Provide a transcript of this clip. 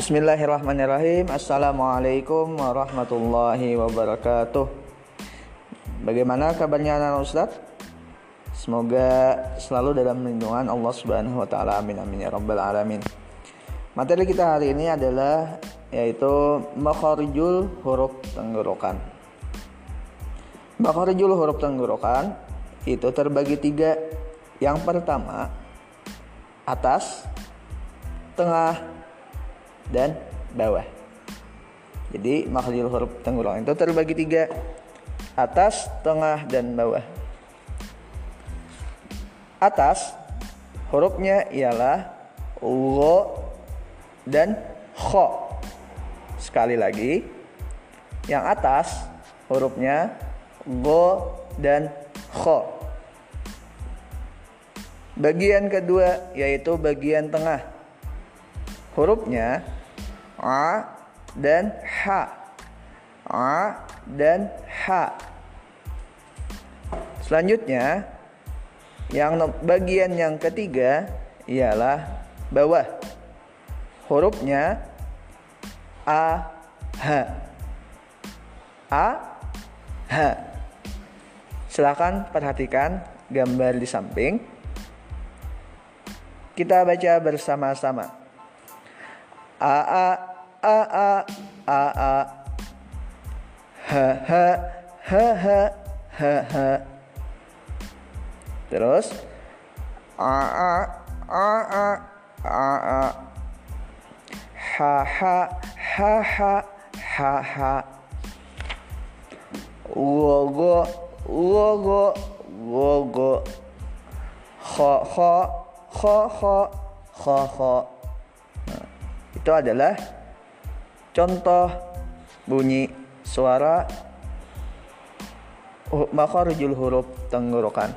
Bismillahirrahmanirrahim Assalamualaikum warahmatullahi wabarakatuh Bagaimana kabarnya anak Ustaz? Semoga selalu dalam lindungan Allah Subhanahu wa taala. Amin amin ya rabbal alamin. Materi kita hari ini adalah yaitu makharijul huruf tenggorokan. Makharijul huruf tenggorokan itu terbagi tiga. Yang pertama atas, tengah, dan bawah. Jadi makharijul huruf tenggorokan itu terbagi tiga atas, tengah, dan bawah. Atas hurufnya ialah lo dan kho. Sekali lagi, yang atas hurufnya go dan kho. Bagian kedua yaitu bagian tengah. Hurufnya a dan h. A dan h. Selanjutnya, yang bagian yang ketiga ialah bawah. Hurufnya A H. A H. Silakan perhatikan gambar di samping. Kita baca bersama-sama. A A A A A A H H H H H H Terus a a a a a a ha ha ha ha ha ha wogo wogo wogo kho kho kho kho kho kho nah, itu adalah contoh bunyi suara makharijul huruf tenggorokan